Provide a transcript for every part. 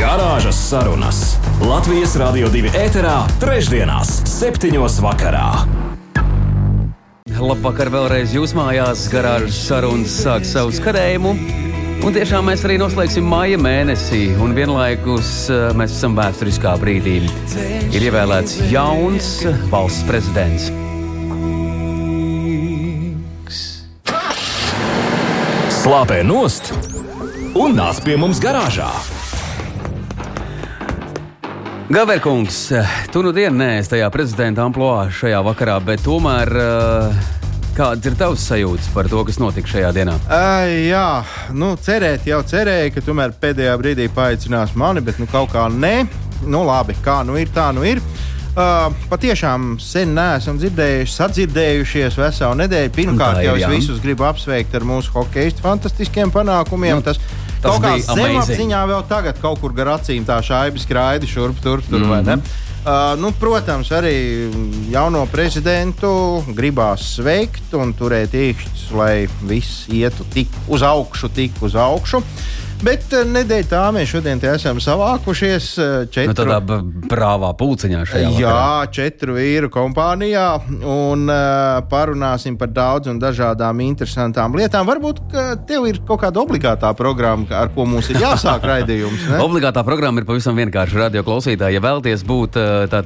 Garāžas sarunas Latvijas Rādio 2 ēterā, trešdienās, septiņos vakarā. Labvakar vēlreiz jūs mājās, garāžas sarunas sāk savu skarējumu. Un tiešām mēs arī noslēgsim māja mēnesī, un vienlaikus eh, mēs esam vēsturiskā brīdī. Ir ievēlēts jauns valsts prezidents. Slāpē nost un nāc pie mums garāžā. Gaverkungs, tu nu dienu neesi tajā prezidenta amplitūnā šajā vakarā, bet tomēr uh, kādas ir tavas sajūtas par to, kas notika šajā dienā? Uh, jā, nu, cerēt, jau cerēju, ka tomēr pēdējā brīdī paaicinās mani, bet nu, kaut kā nē. Nu, labi, kā nu ir, tā nu ir. Uh, patiešām sen neesam dzirdējuši, sadzirdējušies veselu nedēļu. Pirmkārt, jau es visus gribu apsveikt ar mūsu hokeja fantastiskiem panākumiem. Nu, tas, Tas kaut kā zemapziņā vēl tagad kaut kur gar acīm tā šaiba skraida šurp tur, tur mm vai ne? Uh, nu, protams, arī jauno prezidentu gribās sveikt un turēt īkšķus, lai viss ietu tik uz augšu, tik uz augšu. Uh, Bet eh, nedēļ tā mēs šodien esam savākušies. Eh, četru, nu, tādā brāvā pulciņā šajā Jā, vakarā. četru vīru kompānijā. Un uh, parunāsim par daudz un dažādām interesantām lietām. Varbūt tev ir kaut kāda obligātā programma, ar ko mums ir jāsāk raidījums. Ne? Obligātā programma ir pavisam vienkārši radio klausītāji. Ja vēlaties būt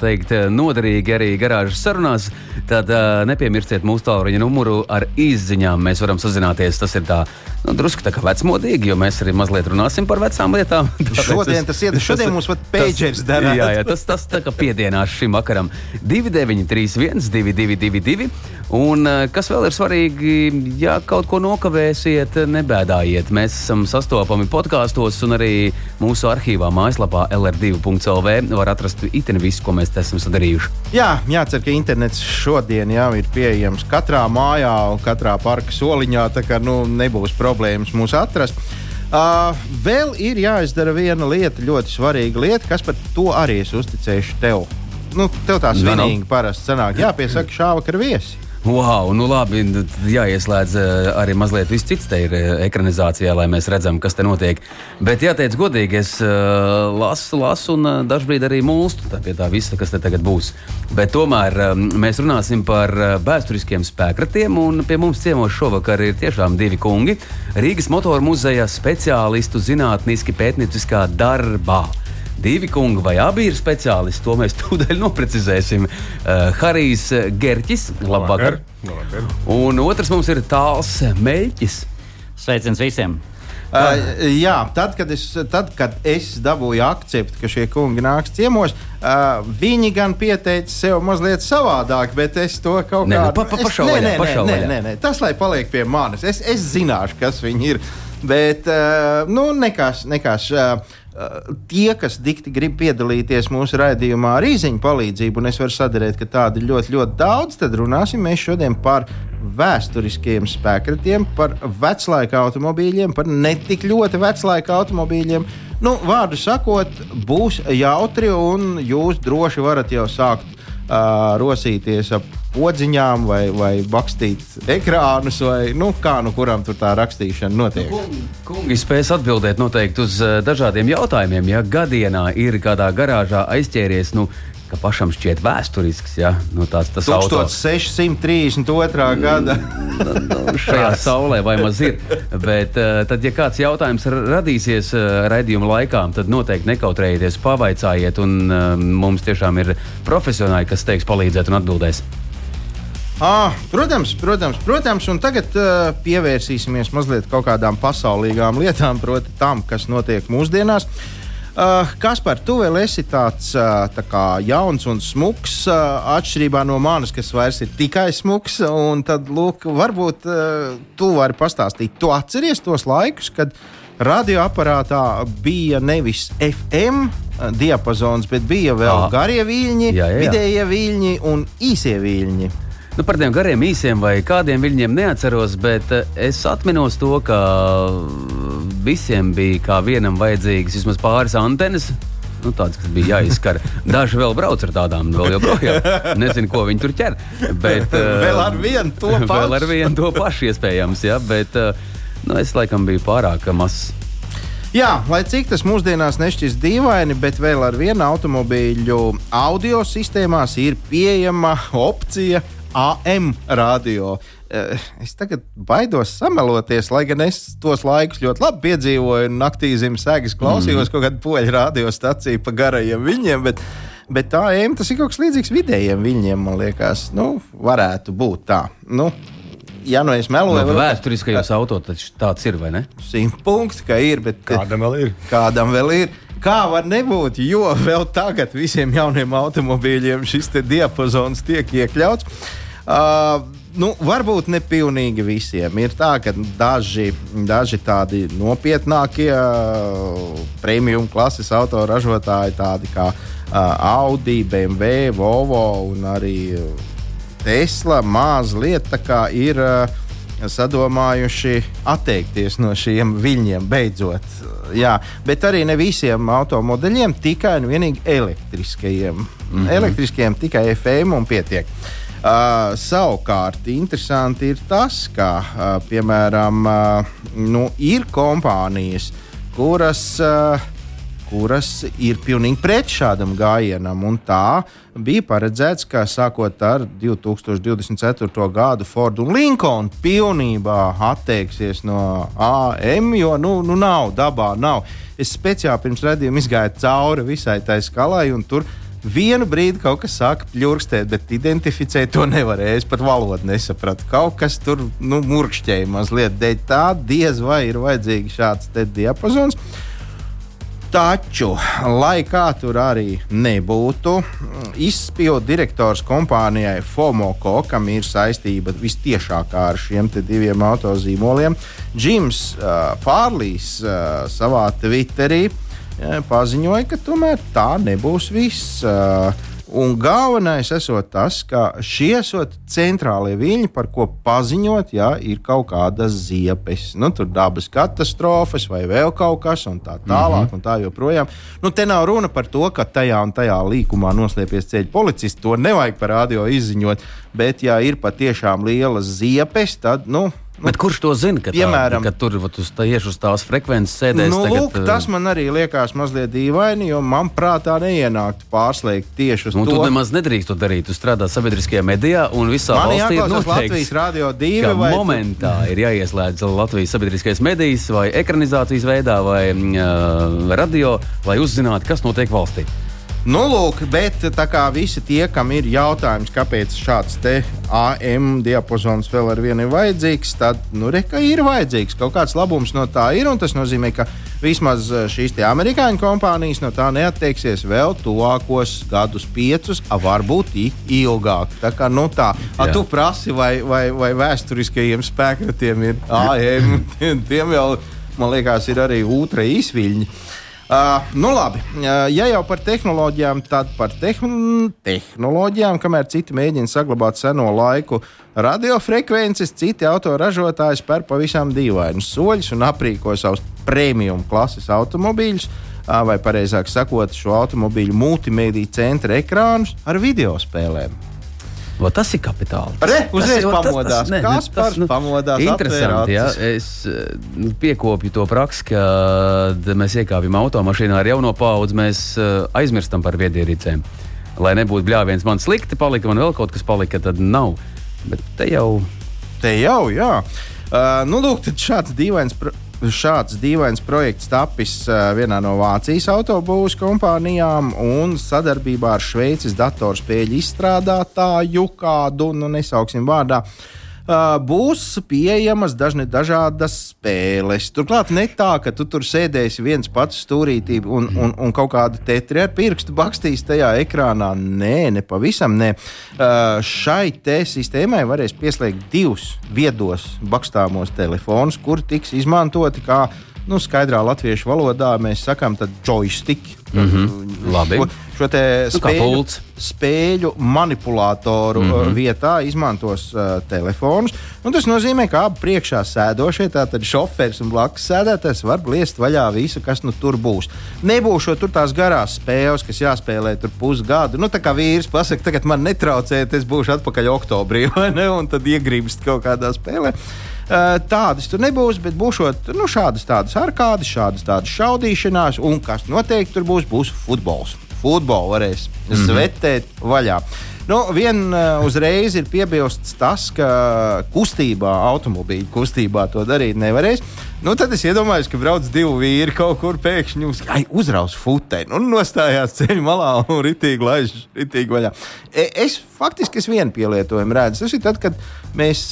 teikt noderīgi arī garāžas sarunās, tad uh, nepiemirstiet mūsu tālruņa numuru ar izziņām. Mēs varam sazināties. Tas ir tā, nu, drusku tā kā vecmodīgi, jo mēs arī mazliet runāsim par vecām lietām. šodien tas iet, šodien mums pat pēģeris dara. Jā, jā, tas, tas tā kā piedienās šim vakaram. 2931, 222, un eh, kas vēl ir svarīgi, ja kaut ko nokavēsiet, nebēdājiet. Mēs esam sastopami podkāstos un arī mūsu arhīvā mājaslapā lr2.lv var atrast itin visu, ko mēs esam sadarījuši. Jā, jācer, ka internets šodien jau ir pieejams katrā mājā un katrā parka soliņā, tā kā nu, nebūs problēmas mūs atrast. Uh, vēl ir jāizdara viena lieta, ļoti svarīga lieta, kas par to arī es uzticēšu tev. Nu, tev tā nu, svinīgi parasti sanāk. Jāpiesaka šāvakar viesi. Wow, nu labi, jāieslēdz eh, arī mazliet viss cits te ir eh, ekranizācijā, lai mēs redzam, kas te notiek. Bet jāteic godīgi, es uh, lasu, lasu un dažbrīd arī mūstu tā pie tā visa, kas te tagad būs. Bet tomēr mēs runāsim par vēsturiskiem spēkratiem, un pie mums ciemos šovakar ir tiešām divi kungi - Rīgas motoru muzeja speciālistu zinātniski pētnieciskā darbā divi kungi vai abi ir speciālisti. To mēs tūdaļ noprecizēsim. Uh, Harijs Gerķis, labvakar. labvakar. Un otrs mums ir tāls Meļķis. Sveiciens visiem! Uh, jā, tad kad, es, tad, kad es dabūju akceptu, ka šie kungi nāks ciemos, uh, viņi gan pieteica sev mazliet savādāk, bet es to kaut kā tādu pa, pa, nē, nē, tas lai paliek pie manis. Es, es zināšu, kas viņi ir. Bet, uh, nu, nekas, nekas. Uh, tie, kas dikti grib piedalīties mūsu raidījumā ar īziņu palīdzību, un es varu sadarīt, ka tādi ir ļoti, ļoti daudz, tad runāsim mēs šodien par vēsturiskiem spēkratiem, par veclaika automobīļiem, par netik ļoti veclaika automobīļiem. Nu, vārdu sakot, būs jautri, un jūs droši varat jau sākt uh, rosīties ap podziņām, vai, vai bakstīt ekrānus, vai nu, kā nu kuram tur tā rakstīšana notiek. Nu, kungi spēs atbildēt noteikti uz dažādiem jautājumiem. Ja gadienā ir kādā garāžā aizķēries, nu, ka pašam šķiet vēsturisks. Ja? Nu, tāds, tas 1632. gada. Nu, nu, šajā saulē vai maz ir. Bet, uh, tad, ja kāds jautājums radīsies uh, raidījuma laikā, tad noteikti nekautrējieties, pavaicājiet. Un, uh, mums tiešām ir profesionāļi, kas teiks, palīdzēt un atbildēs. Ah, protams, protams, protams, un tagad uh, pievērsīsimies mazliet kaut kādām pasaulīgām lietām, proti, tam, kas notiek mūsdienās. Uh, Kaspar, tu vēl esi tāds uh, tā kā jauns un smuks, uh, atšķirībā no manis, kas vairs ir tikai smuks. Tad, lūk, varbūt uh, tu vari pastāstīt, tu atceries tos laikus, kad radioaparātā bija nevis FM diapazons, bet bija vēl Ā. garie viļņi, Jā, jā, jā. vidējie viļņi un īsie viļņi. Nu, par tiem gariem īsiem vai kādiem viļņiem neatceros, bet eh, es atminos to, ka visiem bija kā vienam vajadzīgas vismaz pāris antenas. Nu, tāds, kas bija jāizskara. Daži vēl brauc ar tādām, vēl joprojām. Nezinu, ko viņi tur ķer. Bet, eh, Vēl ar vienu to Vēl pašu. ar vienu to pašu iespējams, jā, bet eh, nu, es laikam biju pārāk mazs. Jā, lai cik tas mūsdienās nešķist dīvaini, bet vēl ar vienu automobīļu audio sistēmās ir pieejama opcija AM radio. Eh, Es tagad baidos sameloties, lai gan es tos laikus ļoti labi piedzīvoju. un Naktī zem sēgas klausījos mm. kaut kādu poļu radiostaciju pa garajiem viņiem. Bet, bet tā AM tas ir kaut kas līdzīgs vidējiem viņiem, man liekas. Nu, varētu būt tā. Nu, ja nu es meloju, No, varbūt vēsturiskajos autos taču tāds ir, vai ne? simt punkti, ka ir. Bet, Kādam vēl ir? kādam vēl ir. Kā var nebūt, jo vēl tagad visiem jauniem automobīļiem šis te diapazons tiek iekļauts. Uh, nu, varbūt ne pilnīgi visiem. Ir tā, ka daži, daži tādi nopietnākie uh, premium klases autoražotāji, tādi kā uh, Audi, BMW, Volvo un arī uh, Tesla, mazliet ir. Uh, sadomājuši atteikties no šiem viļņiem beidzot. Jā, bet arī ne visiem automodeļiem, tikai un vienīgi elektriskajiem. Mm -hmm. Elektriskajiem tikai FM un pietiek. Uh, savukārt, interesanti ir tas, ka, uh, piemēram, uh, nu, ir kompānijas, kuras uh, kuras ir pilnīgi pret šādam gājienam. Tā bija paredzēts, ka sākot ar 2024. gadu Ford un Lincoln pilnībā atteiksies no AM, jo nu, nu nav, dabā nav. Es speciāli pirms redzējuma izgāju cauri visai tai skalai, un tur vienu brīdi kaut kas sāka pļurkstēt, bet identificēt to nevarēja. Es pat valodu nesapratu. Kaut kas tur nu, murkšķēja mazliet. Dēļ tā diez vai ir vajadzīgs šāds diapazons. Taču, lai kā tur arī nebūtu, izpildu direktors kompānijai Fomoco, kam ir saistība vistiešākā ar šiem diviem autozīmoliem, Džims uh, Pārlīs uh, savā Twitterī uh, paziņoja, ka tomēr tā nebūs viss. Un galvenais esot tas, ka šie esot centrālie viļņi, par ko paziņot, ja ir kaut kādas ziepes, nu, tur dabas katastrofas vai vēl kaut kas, tā tālāk, mm -hmm. un tā joprojām. Nu, te nav runa par to, ka tajā un tajā līkumā noslēpjas ceļu policists. To nevajag par radio izziņot, bet, ja ir patiešām lielas ziepes, tad, Nu, Bet kurš to zina? Ka, piemēram- tā, ka tur vat uz tieši uz tās frekvences sēdēs. Nu, tagad, lūk, tas man arī liekas mazliet dīvaini, jo man prātā neienāktu pārslēgt tieši uz Nu, to. tu nemaz nedrīkst to darīt. Tu strādā sabiedriskajā medijā un visā Man valstī ir jāklausās Latvijas 2 ka vai momentā ir jāieslēdz Latvijas sabiedriskais medijs vai ekranizācijas veidā vai uh, radio, lai uzzinātu, kas notiek valstī. Nu, lūk, bet tā kā visi tie, kam ir jautājums, kāpēc šāds AM diapazons vēl ar vienu ir vajadzīgs, tad, nu, re, ka ir vajadzīgs. Kaut kāds labums no tā ir, un tas nozīmē, ka vismaz eh, šīs amerikāņu kompānijas no tā neatteiksies vēl tuvākos gadus, piecus, a varbūt ilgāk. Tā kā, nu, tā, a, tu prasi, vai, vai, vai vēsturiskajiem spēkratiem ir AM, tiem jau, man liekas, ir arī ultra īsviļņi. Uh, nu labi, uh, ja jau par tehnoloģijām, tad par tehn tehnoloģijām, kamēr citi mēģina saglabāt seno laiku radiofrekvences, citi autoražotāji spēr pavisam dīvainus soļus un aprīko savus premium klases automobīļus, uh, vai precīzāk sakot, šo automobīļu multimediju centra ekrānus ar video spēlēm. O, tas ir kapitāli. Re, uzreiz Tas- tas- pamodās. tas- ne, nu, Kaspars tas, pamodās, atvēra Interesanti, ja acis. es eh, nu, piekopju to praksi, ka mēs iekāpjam automašīnā ar jauno paudzi, mēs eh, aizmirstam par viedierīcēm. Lai nebūtu bļāviens, man slikti palika, man vēl kaut kas palika, tad nav. Bet te jau Te jau, jā. Uh, nu, lūk, tad šāds dīvains. Pro Šāds dīvains projekts tapis uh, vienā no Vācijas autobūvas kompānijām un sadarbībā ar Šveices datorspēļu izstrādātāju, kādu nu, nesauksim vārdā. Uh, būs pieejamas dažne dažādas spēles. Turklāt ne tā, ka tu tur sēdēsi viens pats stūrītī un, un, un kaut kādu tetri ar pirkstu bakstīs tajā ekrānā. Nē, ne pavisam nē. Šai te sistēmai varēs pieslēgt divus viedos bakstāmos telefonus, kuri tiks izmantoti kā nu, skaidrā latviešu valodā mēs sakām joystick. Mm -hmm. Labi. Šo, Nu, spēļu, pults. spēļu manipulātoru mm. -hmm. vietā izmantos uh, telefonus. Un tas nozīmē, ka abi priekšā sēdošie, tātad šoferis un blakus sēdētājs, var liest vaļā visu, kas nu tur būs. Nebūs tur tās garās spēles, kas jāspēlē tur pusgadu. Nu, tā kā vīrs pasakā, tagad man netraucējiet, es būšu atpakaļ oktobrī, vai ne? Un tad iegribst kaut kādā spēlē. Uh, tādas tur nebūs, bet būs nu, šādas tādas arkādas, šādas tādas šaudīšanās, un kas noteikti tur būs, būs futbols. Futbolu varēs svetēt vaļā. Nu, Vien uh, uzreiz ir piebilsts tas, ka kustībā, automobīļu kustībā to darīt nevarēs. Nu, tad es iedomājos, ka brauc divi vīri kaut kur pēkšņi jums ai, uzraus futeni un nostājās ceļu malā un ritīgi laiž ritīgi vaļā. E, es faktiski es vienu pielietojumu redzu. Tas ir tad, kad mēs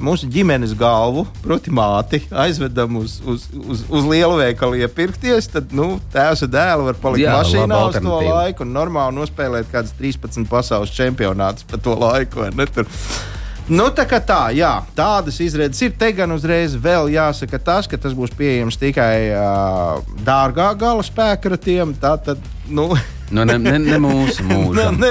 mūsu ģimenes galvu, proti māti, aizvedam uz, uz, uz, uz lielu veikalu iepirkties. Tad nu, tēvs un dēls var palikt Jā, mašīnā uz to laiku un normāli nospēlēt kādas 13 pasaules čempionātus pa to laiku. Nu, tā kā tā, jā, tādas izredzes ir. Te gan uzreiz vēl jāsaka tas, ka tas būs pieejams tikai uh, dārgā gala spēkratiem. Tā tad, nu, Nu, ne, ne, ne mūsu nu, mūžam. ne,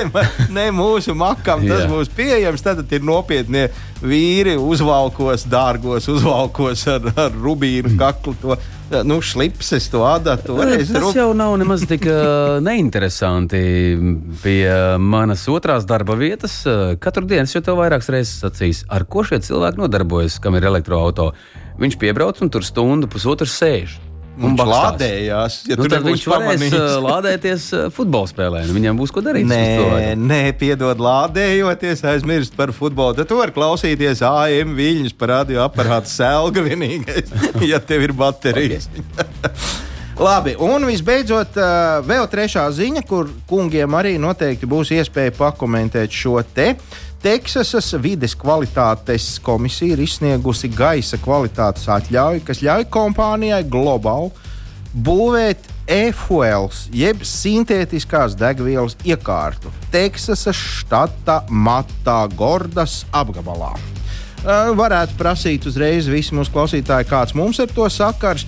ne mūsu makam tas būs pieejams. Tad ir nopietni vīri uzvalkos, dārgos uzvalkos ar, ar rubīnu kaklu. To, nu, slipses, to adatu. Tas rub- jau nav nemaz tik uh, neinteresanti. Pie manas otrās darba vietas uh, katru dienu jau to vairākas reizes sacīju, ar ko šie cilvēki nodarbojas, kam ir elektroautorāts. Viņš piebrauc un tur stundu, pusotru sēž. Un Viņš lādējās. Ja Nu, tu tad nebūsi viņš varēs pamanījis. uh, lādēties uh, futbola spēlē. un Viņam būs ko darīt. Nē, nē, piedod, lādējoties, aizmirst par futbolu. Tad tu vari klausīties AM viļņus par radioaparātu selga vienīgais, ja tev ir baterijas. Labi, un visbeidzot, vēl trešā ziņa, kur kungiem arī noteikti būs iespēja pakomentēt šo te. Teksasas vides kvalitātes komisija ir izsniegusi gaisa kvalitātes atļauju, kas ļauj kompānijai Global būvēt e-fuels, jeb sintētiskās degvielas iekārtu Teksasas štata Matā Gordas apgabalā. Varētu prasīt uzreiz visi mūsu klausītāji, kāds mums ir to sakars.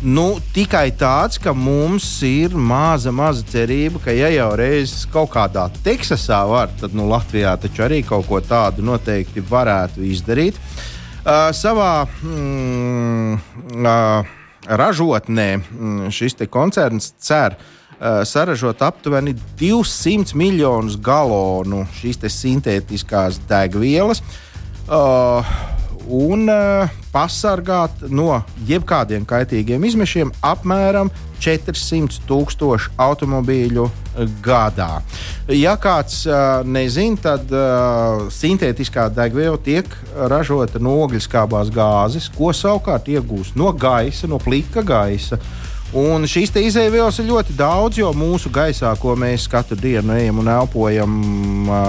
Nu, tikai tāds, ka mums ir maza, maza cerība, ka, ja jau reiz kaut kādā Teksasā var, tad nu, Latvijā taču arī kaut ko tādu noteikti varētu izdarīt. Uh, savā mm, uh, ražotnē mm, šis koncerns cer uh, saražot aptuveni 200 miljonus galonu šīs sintētiskās degvielas. Uh, un uh, pasargāt no jebkādiem kaitīgiem izmešiem apmēram 400 tūkstošu automobīļu uh, gadā. Ja kāds uh, nezina, tad uh, sintētiskā degviela tiek ražota no ogļskābās gāzes, ko savukārt iegūst no gaisa, no plika gaisa. Un šīs izēvielas ir ļoti daudz, jo mūsu gaisā, ko mēs katru dienu ejam un elpojam,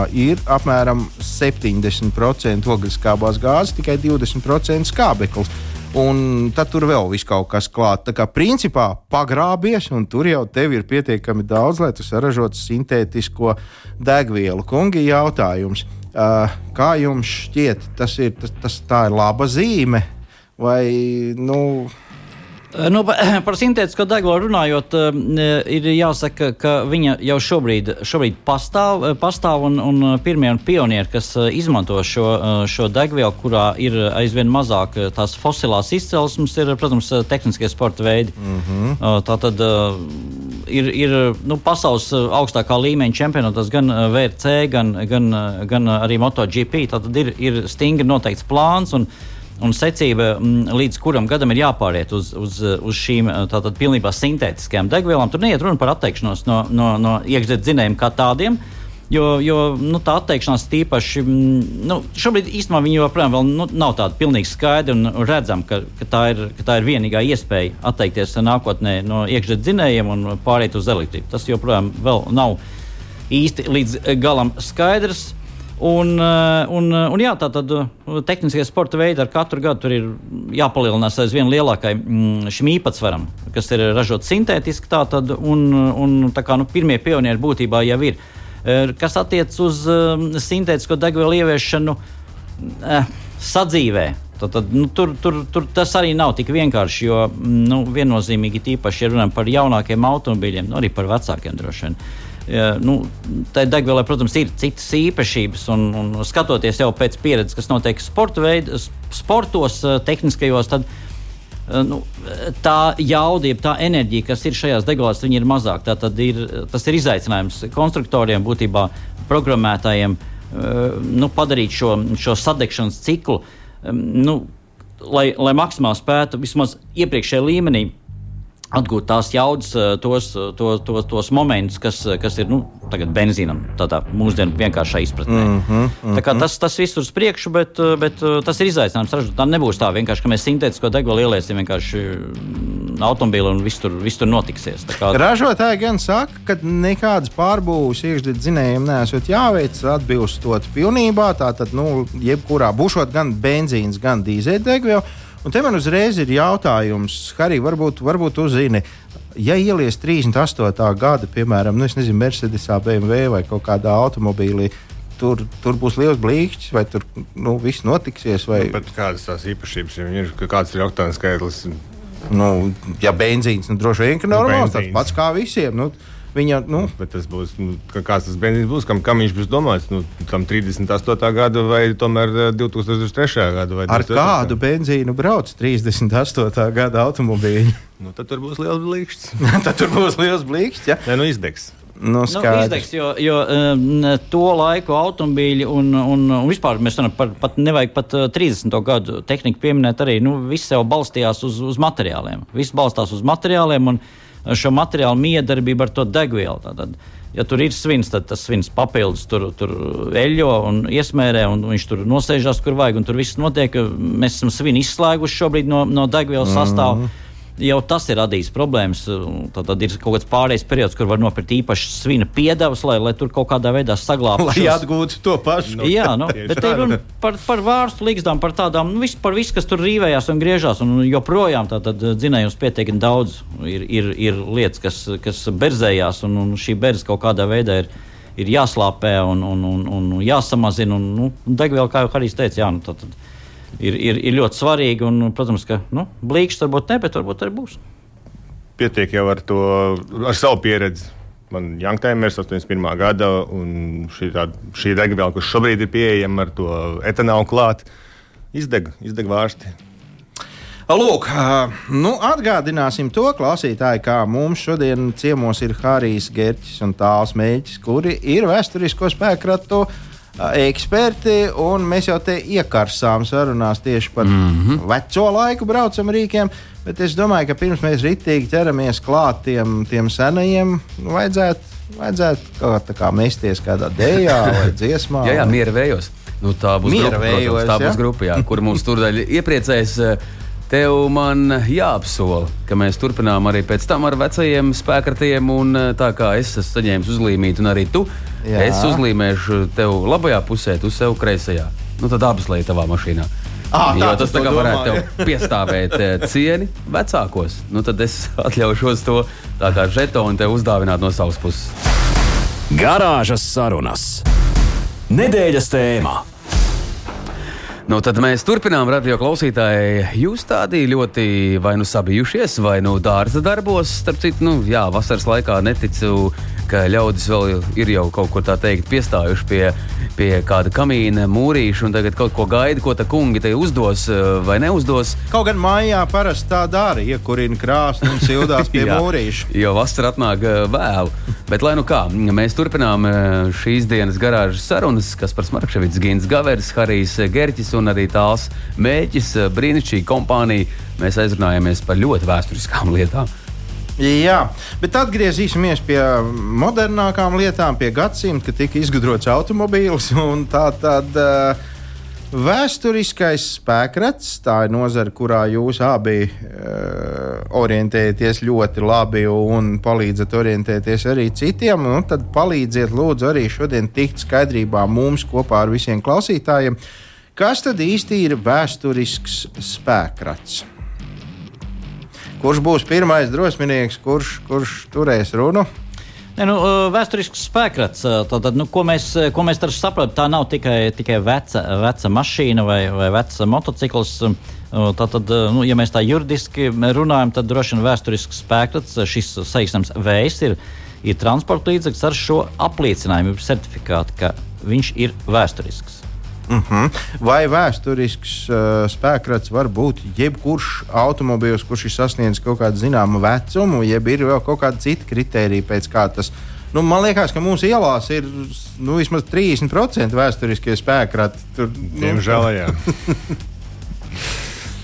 ir apmēram 70% ogļskābās gāzes, tikai 20% skābeklis. Un tad tur vēl viss kaut kas klāts. Tā kā principā pagrābies, un tur jau tev ir pietiekami daudz, lai tu saražotu sintētisko degvielu. Kungi, jautājums, kā jums šķiet, tas ir, tas, tas, tā ir laba zīme? Vai, nu, Nu, pa- par sintētisko degvielu runājot, eh, ir jāsaka, ka viņa jau šobrīd, šobrīd pastāv, eh, pastāv un, un pirmie un pionieri, kas eh, izmanto šo, eh, šo degvielu, kurā ir aizvien mazāk eh, tās fosilās izcelsmes, ir, protams, eh, tehniskie sporta veidi. Mm -hmm. Tā tad ir, ir nu, pasaules eh, augstākā līmeņa čempionātos gan eh, VRC, gan, gan, eh, gan arī MotoGP. Tad ir, ir stingri noteikts plāns. Un, un secība, mm, līdz kuram gadam ir jāpāriet uz, uz, uz šīm eh, tātad pilnībā sintētiskajām degvielām. Tur neiet runa par atteikšanos no, no, no iekšzemes dzinējiem kā tādiem. Jo, jo nu, tā atteikšanās tīpaši, mm, nu, šobrīd īstenībā viņa joprojām vēl, nu, nav tāda pilnīgi skaidra un redzama, ka, ka, tā ir, ka tā ir vienīgā iespēja atteikties nākotnē no iekšzemes dzinējiem un pāriet uz elektrību. Tas joprojām nav īsti līdz galam skaidrs. Un, eh, un, un jā, tā tad eh, tehniskie sporta veidi ar katru gadu ir jāpalielinās aizvien lielākai mm, šim īpatsvaram, kas ir ražots sintētiski. Tātad, un, un kā nu, pirmie pionieri būtībā jau ir. Eh, Kas attiecas uz sintētisko degvielu ieviešanu eh, sadzīvē, Tad, tad, nu, tur, tur, tur tas arī nav tik vienkārši, jo nu, viennozīmīgi tīpaši, ja runājam par jaunākiem automobīļiem, nu, arī par vecākiem droši vien. Ja, nu, tā degvielai, protams, ir citas īpašības, un, un skatoties jau pēc pieredzes, kas notiek sporta veid, sportos, eh, tehniskajos, tad eh, nu, tā jauda, tā enerģija, kas ir šajās degvielās, ir mazāka. Tas ir izaicinājums konstruktoriem, būtībā programmētājiem eh, nu, padarīt šo, šo sadegšanas ciklu, nu, lai, lai maksimāli spētu vismaz iepriekšējā līmenī atgūt tās jaudas, eh, tos, eh, tos, tos, tos momentus, kas, eh, kas ir nu, benzīnam, tādā mūsdienu vienkāršā izpratnē. Mm -hmm, mm -hmm. Tas, tas viss ir uz priekšu, bet, bet tas ir izaicinājums. Tā nebūs tā vienkārši, ka mēs sintētisko degvielu ieliesim vienkārši mm, automobīli un viss tur, viss tur notiksies. Kā... Ražotāji gan saka, ka nekādas pārbūves iekšdedzinējiem nesot jāveic atbilstot pilnībā. Tātad, nu, jebkurā būšot gan benzīns, gan dīzeļdegviela. Un te man uzreiz ir jautājums, Harī, varbūt, varbūt uzzini. Ja ielies 38. gada, piemēram, nu, nezinu, Mercedesā, BMW vai kaut kādā automobīlī, tur, tur būs liels blīkšķis, vai tur nu, viss notiksies. Vai... Nu, kādas tās īpašības ja ir? Kāds ir oktāna skaitlis? Nu, ja benzīns, nu, droši vien, ka nu, normāls, tāds pats kā visiem. Nu, Viņa, nu, bet tas būs, nu, kāds tas benzīns būs, kam, kam viņš būs domāts? Nu, tam 38. gada vai tomēr 2003. Eh, gada? Ar kādu benzīnu brauc 38. gada automobīļi? Nu, tad tur būs liels blīkšķis. tad tur būs liels blīkšķis, ja? Nē, nu izdegs. Nu, nu, izdegs, jo jo um, to laiku automobīļi un, un, un vispār mēs runājam par pat nevajag pat 30. Uh, gadu tehniku pieminēt arī. Nu, viss jau balstījās uz, uz materiāliem. Viss balstās uz materiāliem. Un, šo materiālu miedarbību ar to degvielu. Tātad, ja tur ir svins, tad tas svins papildus tur, tur eļļo un iesmērē, un viņš tur nosēžās, kur vajag, un tur viss notiek. Mēs esam svinu izslēguši šobrīd no, no degvielas sastāvā. Mm -hmm jau tas ir radījis problēmas. Tad, tad ir kaut kāds pārējais periods, kur var nopirkt īpaši svina piedevas, lai, lai tur kaut kādā veidā saglabātu. Lai šos... atgūtu to pašu. Nu, jā, nu, bet te ir runa par, par vārstu līgstām, par tādām, nu, vis, par visu, kas tur rīvējās un griežās. Un joprojām tātad dzinējums pietiekami daudz ir, ir, ir lietas, kas, kas berzējās, un, un šī berza kaut kādā veidā ir ir jāslāpē un, un, un, un jāsamazina. Un, nu, degviela, kā jau Harijs teica, jā, nu, tad, tad, ir, ir, ir ļoti svarīgi. Un, protams, ka nu, blīkšķis varbūt ne, bet varbūt arī būs. Pietiek jau ar to, ar savu pieredzi. Man ir Janktaimers 81. gada, un šī, tā, šī degviela, kas šobrīd ir pieejama ar to etanolu klāt, izdeg, izdeg vārsti. Lūk, nu atgādināsim to klausītāju, kā mums šodien ciemos ir Harijs Gerķis un Tāls Mēģis, kuri ir vēsturisko spēkratu eksperti, un mēs jau te iekarsām sarunās tieši par mm -hmm. veco laiku braucam rīkiem. Bet es domāju, ka pirms mēs ritīgi ķeramies klāt tiem, tiem senajiem, nu, vajadzētu, vajadzētu kaut kā, kā mesties kādā dēļā vai dziesmā. jā, jā, miera vējos. Nu, tā būs miera grupa, vējos, protams, tā būs grupa, jā, kur mums tur daļa iepriecēs. Tev man jāapsola, ka mēs turpinām arī pēc tam ar vecajiem spēkratiem. Un tā kā es esmu saņēmis uzlīmīti, un arī tu, Jā. es uzlīmēšu tev labajā pusē, tu sev kreisajā. Nu, tad abas lietas tavā mašīnā. Ah, jo tas tā kā varētu tev piestāvēt cieni vecākos. Nu, tad es atļaušos to tā kā žetonu tev uzdāvināt no savas puses. Garāžas sarunas. Nedēļas tēmā. Nu, tad mēs turpinām, radio klausītāji. Jūs tādi ļoti vai nu sabijušies, vai nu dārza darbos. Starp citu, nu, jā, vasaras laikā neticu ka ļaudis vēl ir jau kaut ko tā teikt, piestājuši pie, pie kāda kamīna, mūrīša un tagad kaut ko gaida, ko tā kungi te uzdos eh, vai neuzdos. Kaut gan mājā parasti tā dara, iekurina krāsni un sildās pie mūrīša. Jo vasara atnāk eh, vēlu. Bet, lai nu kā, mēs turpinām eh, šīs dienas garāžas sarunas, kas par Smarkševits, Gins Gavers, Harijs Gerķis un arī tās mēķis, brīnišķīga kompānija. Mēs aizrunājamies par ļoti vēsturiskām lietām. Jā, bet atgriezīsimies pie modernākām lietām, pie gadsimta, kad tika izgudrots automobīls. Tā tad uh, vēsturiskais spēkrats, tā ir nozara, kurā jūs abi uh, orientējaties ļoti labi un palīdzat orientēties arī citiem. Nu, tad palīdziet, lūdzu, arī šodien tikt skaidrībā mums kopā ar visiem klausītājiem, kas tad īsti ir vēsturisks spēkrats. Kurš būs pirmais drosminieks, kurš, kurš turēs runu? Ne, nu, uh, vēsturisks spēkrats. uh, Tātad, nu, ko mēs, uh, ko mēs tur saprotam, tā nav tikai, tikai veca, veca mašīna vai, vai vecs motocikls. Uh, Tātad, nu, ja mēs tā juridiski runājam, tad droši vien vēsturisks spēkrats, šis saīsnams vējs, ir, ir transporta līdzeklis ar šo apliecinājumu, certifikātu, ka viņš ir vēsturisks. Vai vēsturisks uh, spēkrats var būt jebkurš automobīls, kurš ir sasniedzis kaut kādu zināmu vecumu, jeb ir vēl kaut kāda cita kritērija, pēc kā tas. Nu, man liekas, ka mūsu ielās ir nu, vismaz 30% vēsturiskie spēkrati. Tur, nu, Diemžēl, jā.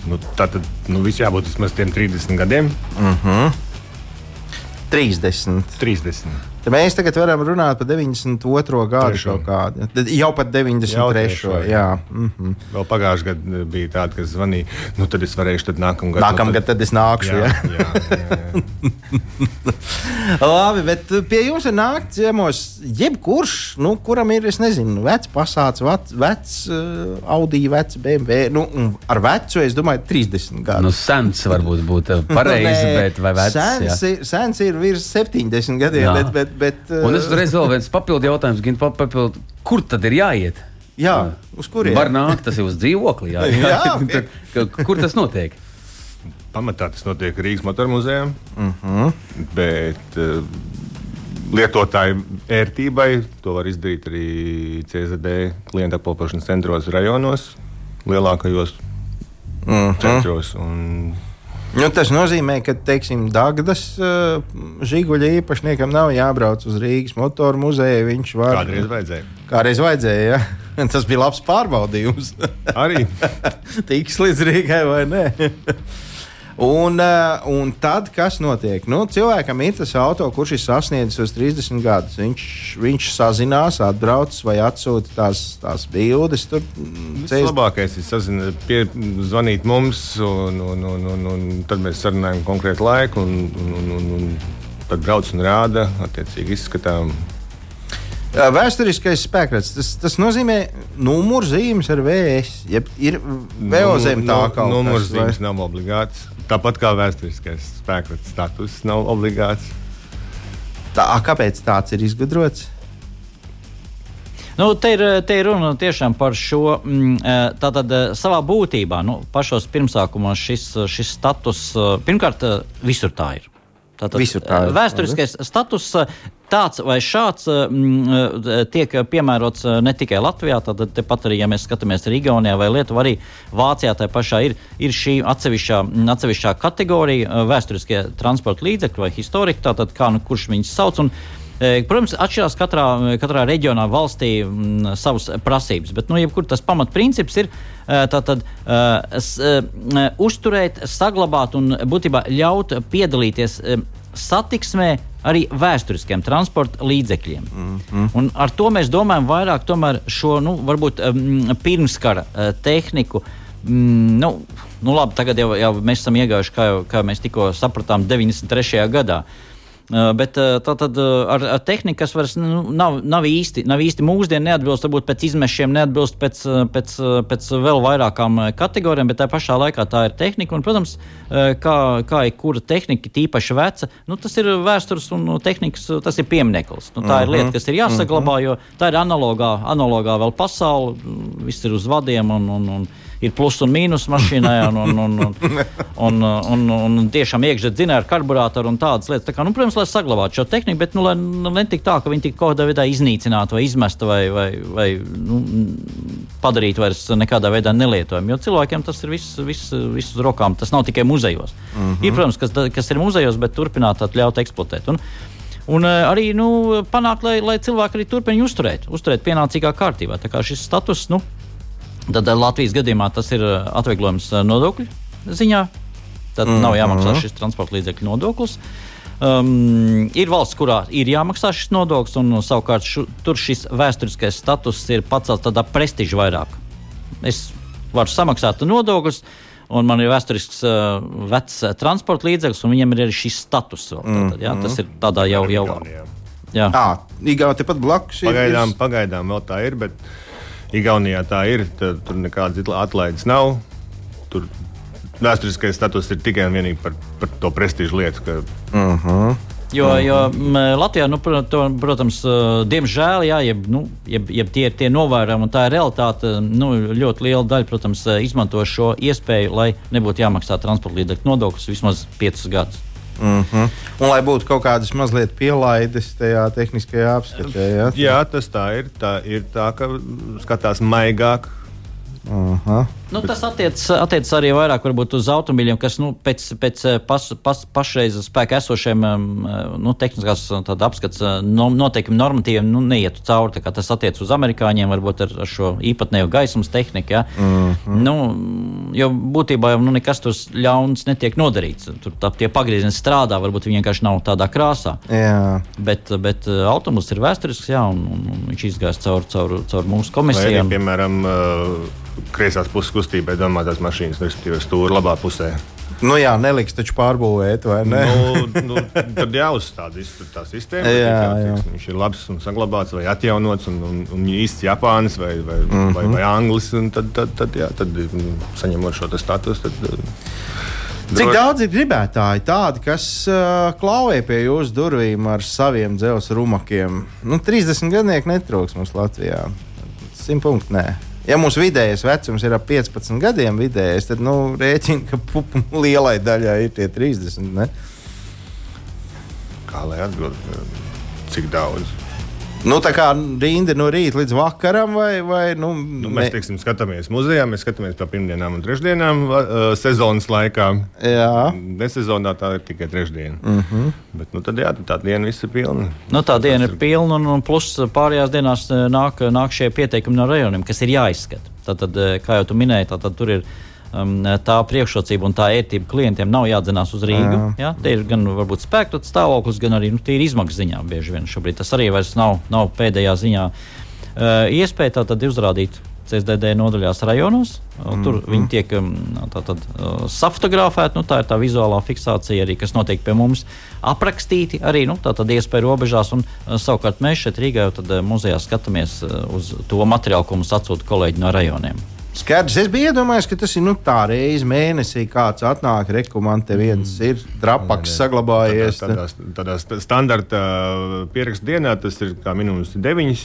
nu, tā tad nu, viss jābūt vismaz tiem 30 gadiem. 30. 30. Tad mēs tagad varam runāt par 92. gadu Trešo. kaut kādu. Tad Jau pat 93. Jau trešo, jā. Mhm. Vēl pagājušajā gadā bija tāda, kas zvanīja, nu tad es varēšu tad nākamgad. Nākamgad tad es nākšu. Jā, Jā. jā, jā, jā. Labi, bet uh, pie jums ir nākt ciemos jebkurš, nu, kuram ir, es nezinu, vecs pasāts, vecs, vecs uh, Audi, vecs BMW. Nu, un ar vecu es domāju, 30 Nu, gadu. sens varbūt būtu pareizi, Nē, bet vai vecs? jā. Sens, ir, sens ir virs 70 gadiem, Jā. bet, bet, bet uh, Un es uzreiz vēl viens papildu jautājums, gan papildu, kur tad ir jāiet? jā, uz kuriem? Var nākt, tas ir uz dzīvokli. Jā, Jā. Tad, ka- kur tas notiek? Pamatā tas notiek Rīgas motoru muzejā. Uh Mhm. -huh. Bet uh, lietotāju ērtībai to var izdarīt arī CZD klienta apkalpošanas centros rajonos, lielākajos uh Mhm. -huh. centros. Un, Nu, tas nozīmē, ka teiksim, Dārgājas uh, žiguļa īpašniekam nav jābrauc uz Rīgas motoru muzeju. Viņš var Kādreiz vajadzēja. Kādreiz vajadzēja, ja? Tas bija labs pārbaudījums. Arī Tiks līdz Rīgai vai nē. Un, uh, un tad, kas notiek? Nu, cilvēkam ir tas auto, kurš ir sasniedzis uz 30 gadus. Viņš, viņš sazinās, atbrauc vai atsūta tās, tās bildes. Tur mm, cēs- vislabākais ir sazina, pie, zvanīt mums, un, un, un, un, un tad mēs sarunājam konkrētu laiku. Un, un, un, un, tad brauc un rāda, attiecīgi izskatām. Uh, Vēsturiskais spēks. Tas, tas nozīmē numurzīmes ar VS. Jeb ir vēl zem tā kā Numurzīmes nav obligāts. Tāpat kā vēsturiskais spēks status nav obligāts. Tā, kāpēc tāds ir izgudrots? Nu, te, ir, te ir runa tiešām par šo. mm, eh, Tātad eh, savā būtībā, nu, pašos pirmsākumos šis, šis status, pirmkārt, visur tā ir. Tātad, Visur tā ir. eh, Vēsturiskais status eh, tāds vai šāds eh, eh, tiek piemērots ne tikai Latvijā, tad tepat arī, ja mēs skatāmies arī Igaunijā vai Lietuvā, arī Vācijā tā pašā ir, ir šī atsevišķā, atsevišķā kategorija vēsturiskie transporta līdzekļi vai historiki, tātad kā nu kurš viņus sauc. Un, Protams, atšķirās katrā, katrā reģionā, valstī m, savas prasības, bet nu, jebkur tas pamatprincips ir eh, tātad, eh, s, eh, uzturēt, saglabāt un būtībā ļaut piedalīties eh, satiksmē arī vēsturiskiem transporta līdzekļiem. Mm -hmm. Un ar to mēs domājam vairāk šo nu, varbūt um, pirmskara uh, tehniku. Mm, nu, nu labi, tagad jau, jau mēs esam iegājuši, kā, jau, kā mēs tikko sapratām, 93. gadā. Uh, bet uh, tā tad uh, ar, ar tehniku, kas vairs nu, nav, nav, īsti, nav īsti mūsdienu, neatbilst varbūt pēc izmešiem, neatbilst pēc, uh, pēc, uh, pēc vēl vairākām uh, kategorijām, bet tā pašā laikā tā ir tehnika. Un, protams, uh, kā, kā jebkura tehnika, tīpaši veca, nu, tas ir vēstures un uh, tehnikas, uh, tas ir piemineklis. Nu, tā ir lieta, kas ir jāsaglabā, jo tā ir analogā, analogā vēl pasaule, viss ir uz vadiem un, un, un ir plus un mīnus mašīnai. Un, un, un, un, un, un, un, un tiešām iekšā dzinēja ar karburātoru un tādas lietas. Tā kā, nu, protams, lai saglabātu šo tehniku, bet nu, lai nu, netik tā, ka viņi tik kaut kādā veidā iznīcinātu vai izmestu vai, vai, vai nu, padarītu vairs nekādā veidā nelietojumu. Jo cilvēkiem tas ir viss, viss, viss uz rokām. Tas nav tikai muzejos. Mm -hmm. Ir, protams, kas, kas ir muzejos, bet turpināt ļaut eksploatēt. Un, Un eh, arī nu, panākt, lai, lai cilvēki arī turpina uzturēt, uzturēt pienācīgā kārtībā. Tā kā šis status, nu, Tad eh, Latvijas gadījumā tas ir eh, atvieglojums eh, nodokļu ziņā. Tad mm -hmm. nav jāmaksā šis transporta līdzekļu nodoklis. Um, ir valsts, kurā ir jāmaksā šis nodoklis, un savukārt šu, tur šis vēsturiskais status ir pacelts tādā prestižā vairāk. Es varu samaksāt nodokļus, un man ir vēsturisks uh, vecs uh, transporta līdzeklis, un viņam ir arī šis status. Vēl, tātad, jā, tas ir tādā jau. jau jā. Jā, Igaunijā tepat blakus ir. Pagaidām, pagaidām vēl tā ir, bet Igaunijā tā ir. Tad, tur nekādas atlaides nav. Tur vēsturiskais status ir tikai un vienīgi par, par to prestižu lietu. Ka, Uh -huh. Jo, jo m, Latvijā, nu, to, protams, uh, diemžēl, jā, jeb, nu, jeb, jeb tie ir tie novērojumi, un tā ir realitāte. Nu, ļoti liela daļa, protams, uh, izmanto šo iespēju, lai nebūtu jāmaksā transporta līdzekļu nodoklis vismaz 5 gadus. Mm -hmm. Un lai būtu kaut kādas mazliet pielaides tajā tehniskajā apskatē. Ja? Jā, tas tā ir. Tā ir tā, ka skatās maigāk. Aha. Nu, tas attiecas attiec arī vairāk varbūt, uz automobiļiem, kas nu, pēc, pēc eh, pas, pas, pašreiz spēkā esošiem um, nu, tehniskās apskats uh, no, noteikumiem, normatīviem nu, neietu cauri. Tas attiecas uz amerikāņiem, varbūt ar, ar šo īpatnējo gaismas tehniku. Ja? Mm -hmm. nu, jo būtībā jau nu, nekas tur ļauns netiek nodarīts. Tur tā, tie pagriezieni strādā, varbūt viņi vienkārši nav tādā krāsā. Jā. Bet, bet automobilis ir vēsturisks, jā, un, un, viņš izgāja cauri caur, caur mūsu Vai arī, komisijām. piemēram, kreisās puses kustībai domātās mašīnas, respektīvi, stūra labā pusē. Nu jā, neliks taču pārbūvēt, vai ne? nu, nu, tad jāuzstāda tā sistēma. Jā, jā. teiksim, Viņš ir labs un saglabāts, vai atjaunots, un, un, un īsts Japānis vai, vai, mm. -hmm. vai, vai Anglis. Tad, tad, tad, jā, tad mm, saņemot šo te statusu. Tad, Cik droši- daudz ir gribētāji tādi, kas uh, klauvē pie jūsu durvīm ar saviem dzelzceļa rumakiem? Nu, 30 gadnieki netrūks mums Latvijā. 100 punkti nē. Ja mūsu vidējais vecums ir ap 15 gadiem, vidējais, tad nu, rēķina, ka pupu lielai daļai ir tie 30. Ne? Kā lai atbildētu, cik daudz? Nu, tā kā rinda no rīta līdz vakaram, vai, vai nu, Nu, mēs teiksim, skatāmies muzejā, mēs skatāmies pa pirmdienām un trešdienām uh, sezonas laikā. Jā. Nesezonā tā ir tikai trešdiena. Mm -hmm. Bet nu, tad, jā, tā diena viss ir pilna. Nu, tā diena ir pilna, un, un plus pārējās dienās nāk, nāk šie pieteikumi no rajoniem, kas ir jāizskata. Tātad, eh, kā jau tu minēji, tātad tur ir um, tā priekšrocība un tā ērtība klientiem nav jādzenās uz Rīgu. Jā. Tie ir gan varbūt spēku stāvoklis, gan arī nu, tīri izmaksu ziņā. Bieži vien šobrīd tas arī vairs nav, nav pēdējā ziņā. Uh, iespēja tātad uzrādīt. CSDD nodaļās rajonos. Mm. Tur viņi tiek um, tātad, uh, safotografēti. Nu, tā ir tā vizuālā fiksācija, arī, kas notiek pie mums. Aprakstīti arī nu, tātad iespēja robežās. Un, uh, savukārt mēs šeit Rīgā jau tad, muzejā skatāmies uz to materiālu, ko mums atsūta kolēģi no rajoniem. Skaidrs, es biju iedomājies, ka tas ir nu, tā reize mēnesī, kāds atnāk, rekomendē, viens ir drapaks saglabājies. Tādā, tādā, tādā standarta pierakstu dienā tas ir minimums 9.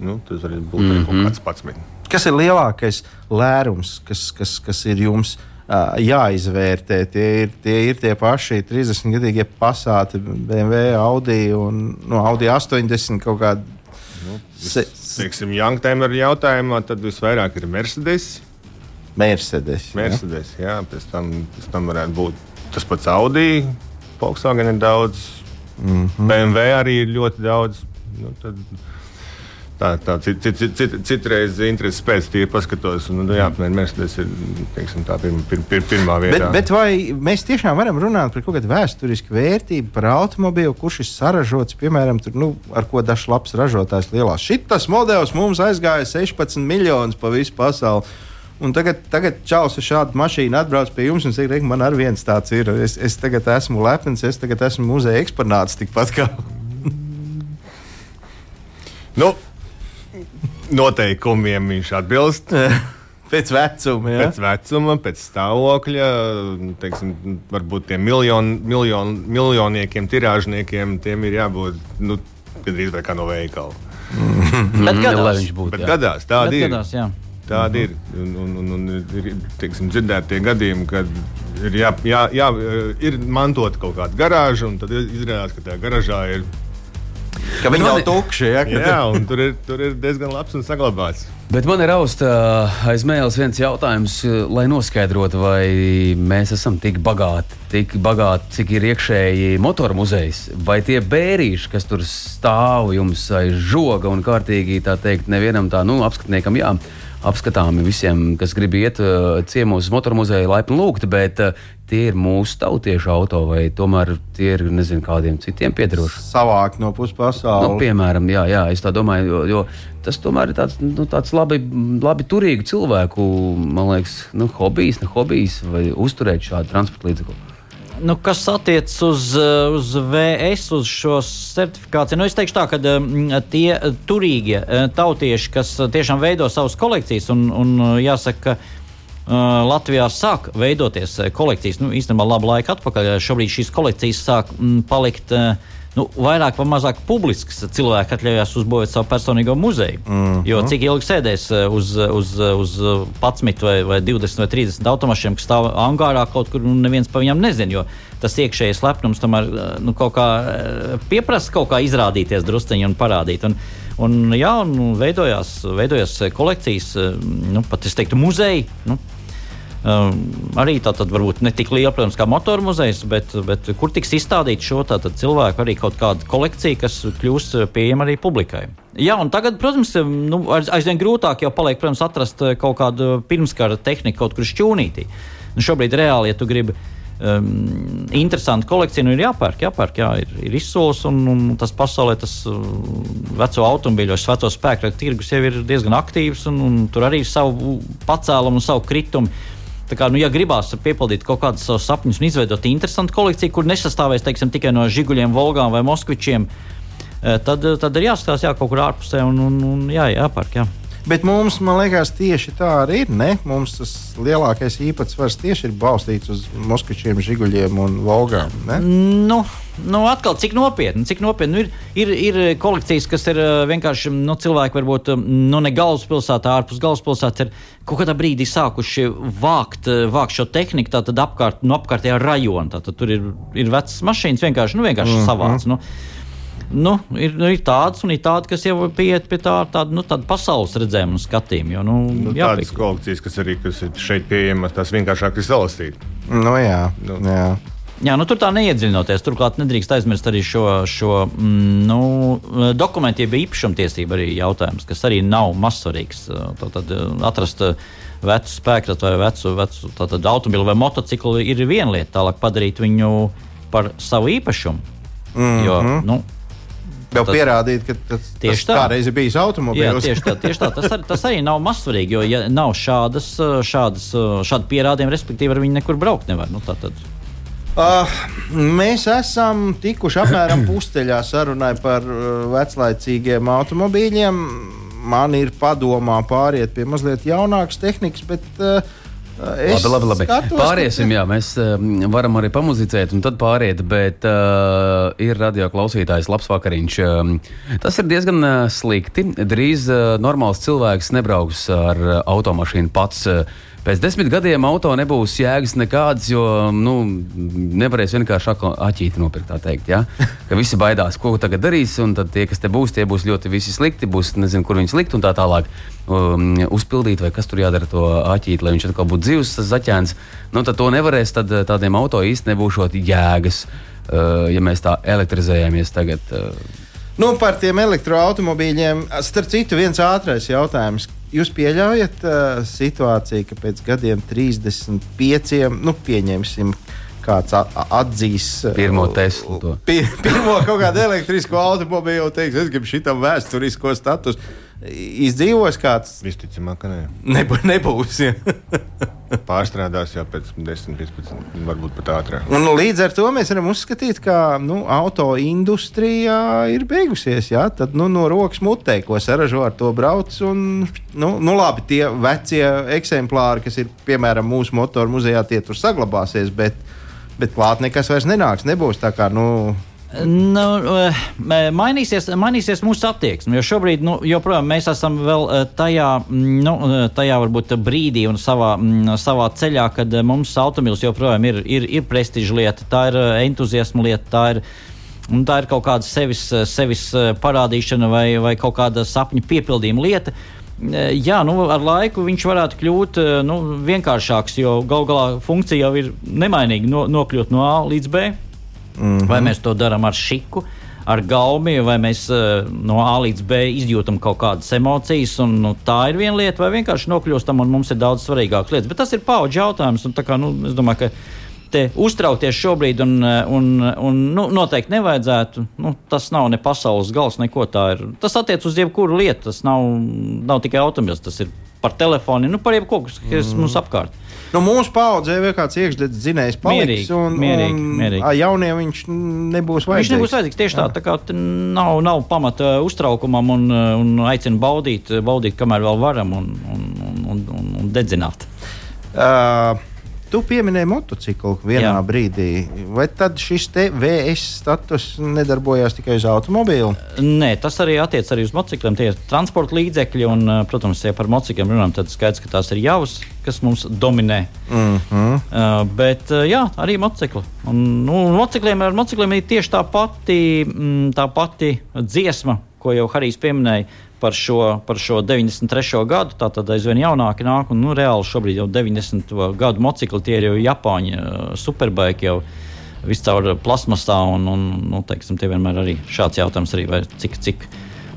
Nu, tas var būt arī kaut kāds pats. Kas ir lielākais lērums, kas, kas, kas ir jums uh, jāizvērtē? Tie ir, tie ir tie paši 30 gadīgie pasāti, BMW, Audi un nu, Audi 80 kaut kādi. Se, Teiksim, Youngtimer jautājumā tad visvairāk ir Mercedes. Mercedes. Mercedes jā, pēc, tam, pēc tam varētu būt tas pats Audi, Volkswagen ir daudz, mm -hmm. BMW arī ir ļoti daudz. Nu, tad, Tā, tā cit, cit, cit, cit, citreiz intereses pēc tam paskatos, un nu, jā, Mercedes ir teiksim, tā pirma, pir, pir, pirmā vietā. Bet, bet vai mēs tiešām varam runāt par kaut kādu vēsturisku vērtību, par automobīlu, kurš ir saražots, piemēram, tur, nu, ar ko dažs labs ražotājs lielās? Šitas modelis mums aizgāja 16 miljonus pa visu pasauli. Un tagad, tagad čalis ar šādu mašīnu atbrauc pie jums un saka, ka man arī viens tāds ir. Es, es tagad esmu lepns, es tagad esmu muzeja eksponāts tikpat kā. nu, noteikumiem viņš atbilst. Pēc vecuma. Ja? Pēc vecuma, pēc stāvokļa, teiksim, varbūt tiem miljonu, miljonu, miljoniekiem, tirāžniekiem, tiem ir jābūt nu, gandrīz kā no veikala. Bet Mm, gadās. būtu. Bet gadās tādi Bet ir. gadās, jā. Tādi ir. Un, un, un, un ir teiksim, dzirdētie gadījumi, kad ir, jā, jā, jā, ir mantota kaut kāda garāža, un tad izrādās, ka tajā garāžā ir. Ka viņi nav ir- tukši. Ja? Ka- Jā, un tur ir, tur ir diezgan labs un saglabāts. Bet man ir austa aiz mēles viens jautājums, lai noskaidrotu, vai mēs esam tik bagāti, tik bagāti, cik ir iekšēji motoru muzejs, vai tie bērīši, kas tur stāv jums aiz žoga un kārtīgi tā teikt, nevienam tā, nu, apskatniekam, jā. Apskatāmi visiem, kas grib iet uh, ciemos uz motoru muzeju, laipni lūgt, bet uh, tie ir mūsu tautiešu auto, vai tomēr tie ir nezinu kādiem citiem piedaroši. Savākt no puses pasaules. Nu, piemēram, jā, jā, es tā domāju, jo, jo tas tomēr ir tāds, nu, tāds labi, labi turīgu cilvēku, man liekas, nu, hobijs, ne hobijs, vai uzturēt šādu transporta līdzekli. Nu, kas attiecas uz, uh, uz VS, uz šo certifikāciju, nu, es teikšu tā, ka um, tie uh, turīgie tautieši, kas tiešām veido savas kolekcijas, un, un jāsaka, ka Latvijā sāk veidoties kolekcijas, nu, īstenībā labu laiku atpakaļ. Šobrīd šīs kolekcijas sāk palikt. Uh, nu, vairāk vai mazāk publisks. Cilvēki atļaujas uzbūvēt savu personīgo muzeju. Mm -hmm. Jo cik ilgi sēdēs uh, uz, uz, uz 11 vai, vai 20 vai 30 automašīnām, kas stāv angārā kaut kur, un neviens par viņiem nezina. Jo tas iekšējais lepnums tomēr nu, kaut kā pieprasa kaut kā izrādīties drusciņi un parādīt. Un, Un, jā, un veidojās, veidojās kolekcijas, nu, pat es teiktu, muzeji. Nu, Um, arī tātad varbūt ne tik liela, protams, kā motoru muzejs, bet, bet kur tiks izstādīta šo cilvēku arī kaut kāda kolekcija, kas kļūs pieejama arī publikai. Jā, un tagad, protams, nu, aizvien grūtāk jau paliek, protams, atrast kaut kādu pirmskara tehniku kaut kur šķūnītī. Nu, šobrīd reāli, ja tu gribi um, interesanta kolekcija. Nu, ir jāpērk, jāpērk jā, ir, ir izsoles, un, un tas pasaulē tas uh, veco automobīļu, veco spēku tirgus jau ir diezgan aktīvs, un, un tur arī ir savu pacēlumu un savu kritumu. Kā, nu, ja gribās piepildīt kaut kādus savus sapņus un izveidot interesantu kolekciju, kur nesastāvēs teiksim, tikai no žiguļiem, volgām vai moskvičiem, eh, tad, tad ir jāskatās jā, kaut kur ārpusē un, un, un jā, jāpērk. Jā. Bet mums, man liekas, tieši tā arī ir. Ne? Mums tas lielākais īpatsvars tieši ir balstīts uz moskačiem, žiguļiem un volgām. Ne? Nu, nu, atkal, cik nopietni, cik nopietni nu, ir, ir, ir kolekcijas, kas ir vienkārši nu, cilvēki, varbūt nu, ne galvaspilsētā, ārpus galvaspilsētas, ir kaut kādā brīdī sākuši vākt, vākt šo tehniku, apkārt, no nu, apkārtējā rajona. Tātad tur ir, ir vecas mašīnas, vienkārši, nu, vienkārši mm -hmm. savāds. Nu. Nu, ir, nu, ir tādas, un ir tādas, kas jau pieiet pie tā, tāda, nu, tāda pasaules redzējuma un skatījuma. Jo, nu, nu, tādas kolekcijas, kas arī kas ir šeit pieejamas, tās vienkāršāk ir salasīt. Nu, jā, nu. jā. Jā, nu, tur tā neiedziļinoties. Turklāt nedrīkst aizmirst arī šo, šo mm, nu, dokumentu, jeb īpašumtiesību arī jautājums, kas arī nav mazsvarīgs. Tad atrast vecu spēku vai vecu, vecu automobili vai motociklu ir viena lieta, tālāk padarīt viņu par savu īpašumu. Mm -hmm. Jo, nu, Vēl tad, pierādīt, ka tas, tas tā. kādreiz ir bijis automobilis. Jā, tieši tā, tieši tā. Tas, ar, tas arī nav mazsvarīgi, jo, ja nav šādas, šādas, šādi pierādījumi, respektīvi, ar viņu nekur braukt nevar. Nu, Uh, mēs esam tikuši apmēram pusceļā sarunai par uh, veclaicīgiem automobīļiem. Man ir padomā pāriet pie mazliet jaunākas tehnikas, bet uh, Es labi, labi, labi. Skatos, Pāriesim, jā, mēs uh, varam arī pamuzicēt, un tad pāriet, bet uh, ir radio klausītājs, labs vakariņš. Uh, tas ir diezgan uh, slikti. Drīz uh, normāls cilvēks nebrauks ar uh, automašīnu pats. Uh, Pēc desmit gadiem auto nebūs jēgas nekādas, jo nu, nevarēs vienkārši aķīti nopirkt. Teikt, ja? Ka visi baidās, ko tagad darīs, un tad tie, kas te būs, tie būs ļoti slikti, būs nezinu, kur viņus likt un tā tālāk. Um, uzpildīt, vai kas tur jādara to aķīti, lai viņš atkal būtu dzīves, tas zaķēns. Nu, tad to nevarēs, tad tādiem auto īsti nebūšot jēgas, uh, ja mēs tā elektrizējamies tagad. Uh. Nu, par tiem elektroautobīļiem, starp citu, viens ātrais jautājums Jūs pieļaujat uh, situāciju, ka pēc gadiem 35, nu, pieņemsim, kāds atzīs pirmo Teslu. Pir, pirmo kaut kādu elektrisko automobīlu, teiks, es gribu šitam vēsturisko statusu. Izdzīvos kāds? Visticamāk, ka nē. Nebūs. nebūs ja. Pārstrādās jau pēc 10, 15, varbūt pat ātrāk. Un līdz ar to mēs varam uzskatīt, ka nu, auto industrijā ir beigusies. Ja? Tad nu, no rokas mutē, ko saražo ar to brauc. Un, nu, nu, labi, tie vecie eksemplāri, kas ir piemēram mūsu motoru muzejā, tie tur saglabāsies. Bet, bet klāt nekas vairs nenāks. Nebūs tā kā. Nu, Nu, eh, mainīsies, mainīsies mūsu attieksme. Jo šobrīd, nu, joprojām mēs esam vēl eh, tajā, mm, nu, eh, tajā varbūt brīdī un savā, mm, savā ceļā, kad mums automobīls joprojām ir, ir, ir prestiža lieta, tā ir entuziasma lieta, tā ir. Un tā ir kaut kāda sevis, sevis parādīšana vai, vai kaut kāda sapņu piepildījuma lieta. Jā, nu, ar laiku viņš varētu kļūt nu, vienkāršāks, jo gal galā funkcija jau ir nemainīga no, nokļūt no A līdz B. Mm -hmm. Vai mēs to darām ar šiku, ar gaumi, vai mēs uh, no A līdz B izjūtam kaut kādas emocijas, un nu, tā ir viena lieta, vai vienkārši nokļūstam, un mums ir daudz svarīgākas lietas. Bet tas ir paudžu jautājums, un kā, nu, es domāju, ka uztraukties šobrīd, un, eh, un, un nu, noteikti nevajadzētu. Nu, tas nav ne pasaules gals, neko tā ir. Tas attiec uz jebkuru lietu. Tas nav, nav tikai automobilis, tas ir par telefonu, nu, par jebko, kas mm. mums apkārt. Nu, mūsu paudzē vēl kāds iekšdedzes zinējs paliks, mierīgi, un, mierīgi, un mierīgi. jauniem viņš nebūs vajadzīgs. Viņš nebūs vajadzīgs tieši tā, tā kā nav, nav pamata uztraukumam un, un aicinu baudīt, baudīt, kamēr vēl varam un, un, un, un, un dedzināt. Uh, tu pieminēji motociklu vienā Jā. brīdī. Vai tad šis VS status nedarbojās tikai uz automobīlu? Nē, tas arī attiecas arī uz motocikliem. Tie ir transporta līdzekļi, un, uh, protams, ja par motocikliem runājam, tad skaidrs, ka tās ir javas, kas mums dominē. Mm -hmm. Uh, bet, uh, jā, arī motocikli. Un, nu, motocikliem, ar motocikliem ir tieši tā pati, mm, tā pati dziesma, ko jau Harijs pieminēja. Par šo, par šo 93. gadu, tā tad aizvien jaunāki nāk, un nu, reāli šobrīd jau 90. gadu motocikli tie ir jau Japāņu uh, superbaiki, jau viscaur plasmasā, un, un nu, teiksim, tie vienmēr arī šāds jautājums arī, cik, cik,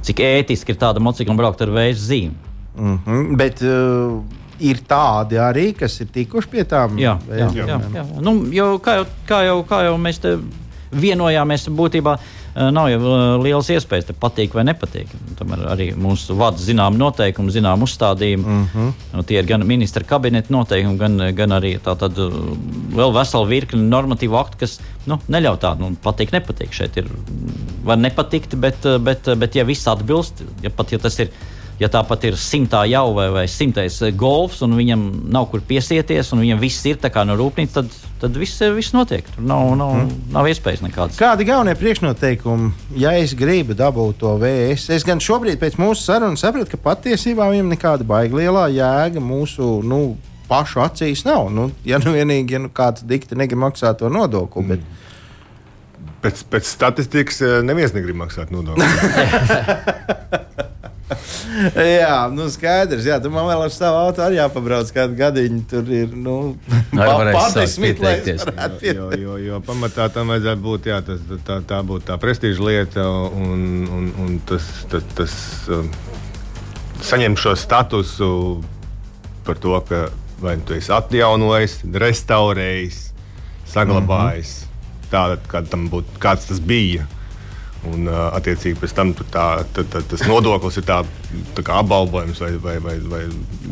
cik ētiski ir tāda motocikla braukt ar vēju zīmi. Mm -hmm. Bet uh, ir tādi arī, kas ir tikuši pie tām Jā, jā, jā, jā, jā. Nu, jau, kā, jau, kā, jau, kā jau mēs te vienojāmies, būtībā eh, nav jau eh, liels iespējas te patīk vai nepatīk. Tomēr arī mūsu vada zinām noteikumi, zinām uzstādījumi. Mm -hmm. nu, tie ir gan ministra kabineta noteikumi, gan, gan arī tātad eh, vēl vesela virkne normatīvu aktu, kas nu, neļauj tādu nu, patīk, nepatīk. Šeit ir var nepatikt, bet, bet, bet ja viss atbilst, ja pat ja tas ir ja tāpat ir simtā jau vai, vai simtais eh, golfs, un viņam nav kur piesieties, un viņam viss ir kā no rūpnīcas, tad, tad viss, viss notiek. Tur nav, nav, mm. nav iespējas nekādas. Kādi galvenie priekšnoteikumi, ja es gribu dabūt to VS? Es gan šobrīd pēc mūsu sarunas sapratu, ka patiesībā viņam nekāda baigta lielā jēga mūsu. Nu, Pašu acīs nav. Nu, ja nu vienīgi ja nu kāds dikti negrib maksāt to nodokli. Mm. Bet... Pēc, pēc statistikas eh, neviens negrib maksāt nodokļus. jā, nu skaidrs. Jā, tu man vēl ar savu auto arī jāpabrauc kādu gadiņu. Tur ir nu, pārdesmit, varētu jo, jo, jo pamatā tam vajadzētu būt jā, tas, tā, tā būtu tā prestiža lieta un, un, un tas, tas, tas um, saņemt šo statusu par to, ka vai nu tu esi atjaunojis, restaurējis, saglabājis mm -hmm. tādu, kā tam būtu, kāds tas bija. Un, attiecīgi, pēc tam tā, tā, tā, tas nodoklis ir tā, tā kā apbalvojums vai, vai, vai, vai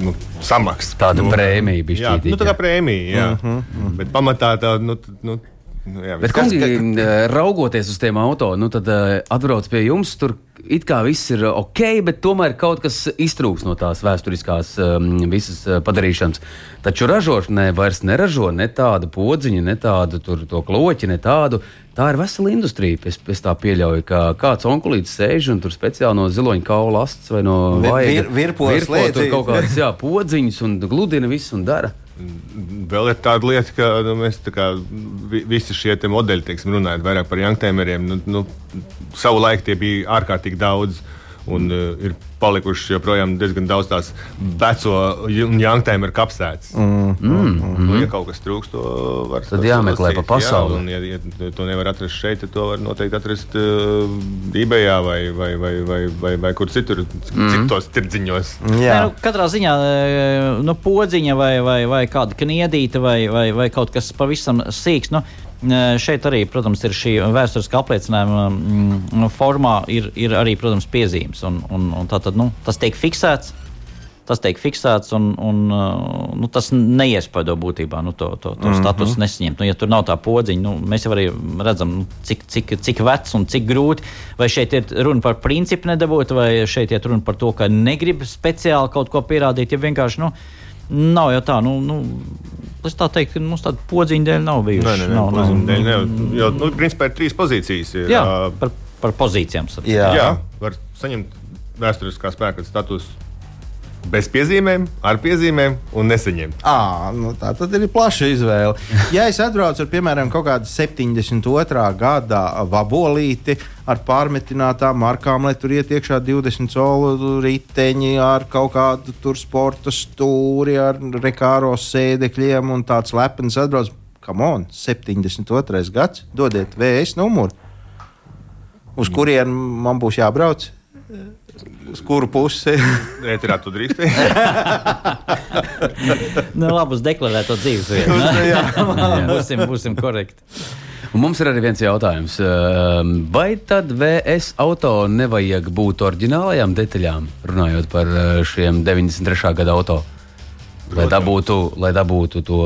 nu, samaksa. Tāda nu, prēmija Jā, bišķītī, nu, tā kā jā. prēmija. Jā. Uh -huh, uh -huh. Bet pamatā tā, nu, nu, nu, jā, Bet, kas- kungi, eh, raugoties uz tiem auto, nu tad eh, atbrauc pie jums. Tur it kā viss ir ok, bet tomēr kaut kas iztrūks no tās vēsturiskās um, visas eh, padarīšanas. Taču ražošanai vairs neražo ne tādu podziņu, ne tādu tur, to kloķi, ne tādu. Tā ir vesela industrija. Es, es tā pieļauju, ka kāds onkulīts sēž un tur speciāli no ziloņa kaula astes vai no vaiga vir- virpo virpo tur kaut kādas jā, podziņas un gludina visu un dara. Vēl ir tāda lieta, ka nu, mēs kā, vi- visi šie modeļi, teiksim, runājot vairāk par youngtimeriem, nu, nu, savu laiku tie bija ārkārtīgi daudz. Un uh, ir palikuši joprojām diezgan daudz tās veco un youngtimeru kapsētas. Mm, mm, mm. Nu, ja kaut kas trūkst, to var Tad jāmeklē pa pasauli. Jā, un, ja, ja to nevar atrast šeit, tad to var noteikti atrast uh, eBay vai, vai, vai, vai, vai, vai kur citur, mm. citos tirdziņos. Jā. Nē, nu, katrā ziņā e, nu, podziņa vai, vai, vai kāda kniedīte vai, vai, vai kaut kas pavisam sīks. Nu, e, Šeit arī, protams, ir šī vēsturiskā apliecinājuma mm, formā, ir, ir arī, protams, piezīmes. Un, un, un tā tad, nu, tas tiek fiksēts. Tas tiek fiksēts, un, un uh, nu, tas neiespaido būtībā nu, to, to, to mm -hmm. statusu nesaņemt. Nu, ja tur nav tā podziņa, nu, mēs jau arī redzam, nu, cik, cik, cik vecs un cik grūti. Vai šeit ir runa par principu nedabūt, vai šeit ir runa par to, ka negrib speciāli kaut ko pierādīt. Ja vienkārši nu, nav jau tā, nu, nu, es tā teiktu, ka mums tāda podziņa dēļ nav bijusi. Nē, nē, nē, nav, nav, nav, nav. Jo, nu, principā ir trīs pozīcijas. Ir, Jā, par, par pozīcijām. sapratu. Jā. Jā, var saņemt vēsturiskā spēka statusu bez piezīmēm, ar piezīmēm un nesaņemt. À, nu tā tad ir plaša izvēle. Ja es atbraucu ar, piemēram, kaut kādu 72. gada vabolīti ar pārmetinātām markām, lai tur iet iekšā 20 solu riteņi ar kaut kādu tur sporta stūri, ar rekāro sēdekļiem un tāds lepns atbrauc. Come on, 72. gads, dodiet VS numuru. Uz kurien man būs jābrauc? Uz kuru pusi? Ēterā tu drīkst. Nu, labi, uz deklarēto dzīvesvietu. ne? būsim, būsim korekti. Un mums ir arī viens jautājums. Ehm, Vai tad VS auto nevajag būt oriģinālajām detaļām, runājot par eh, šiem 93. gada auto? Lai Protams. dabūtu, lai dabūtu to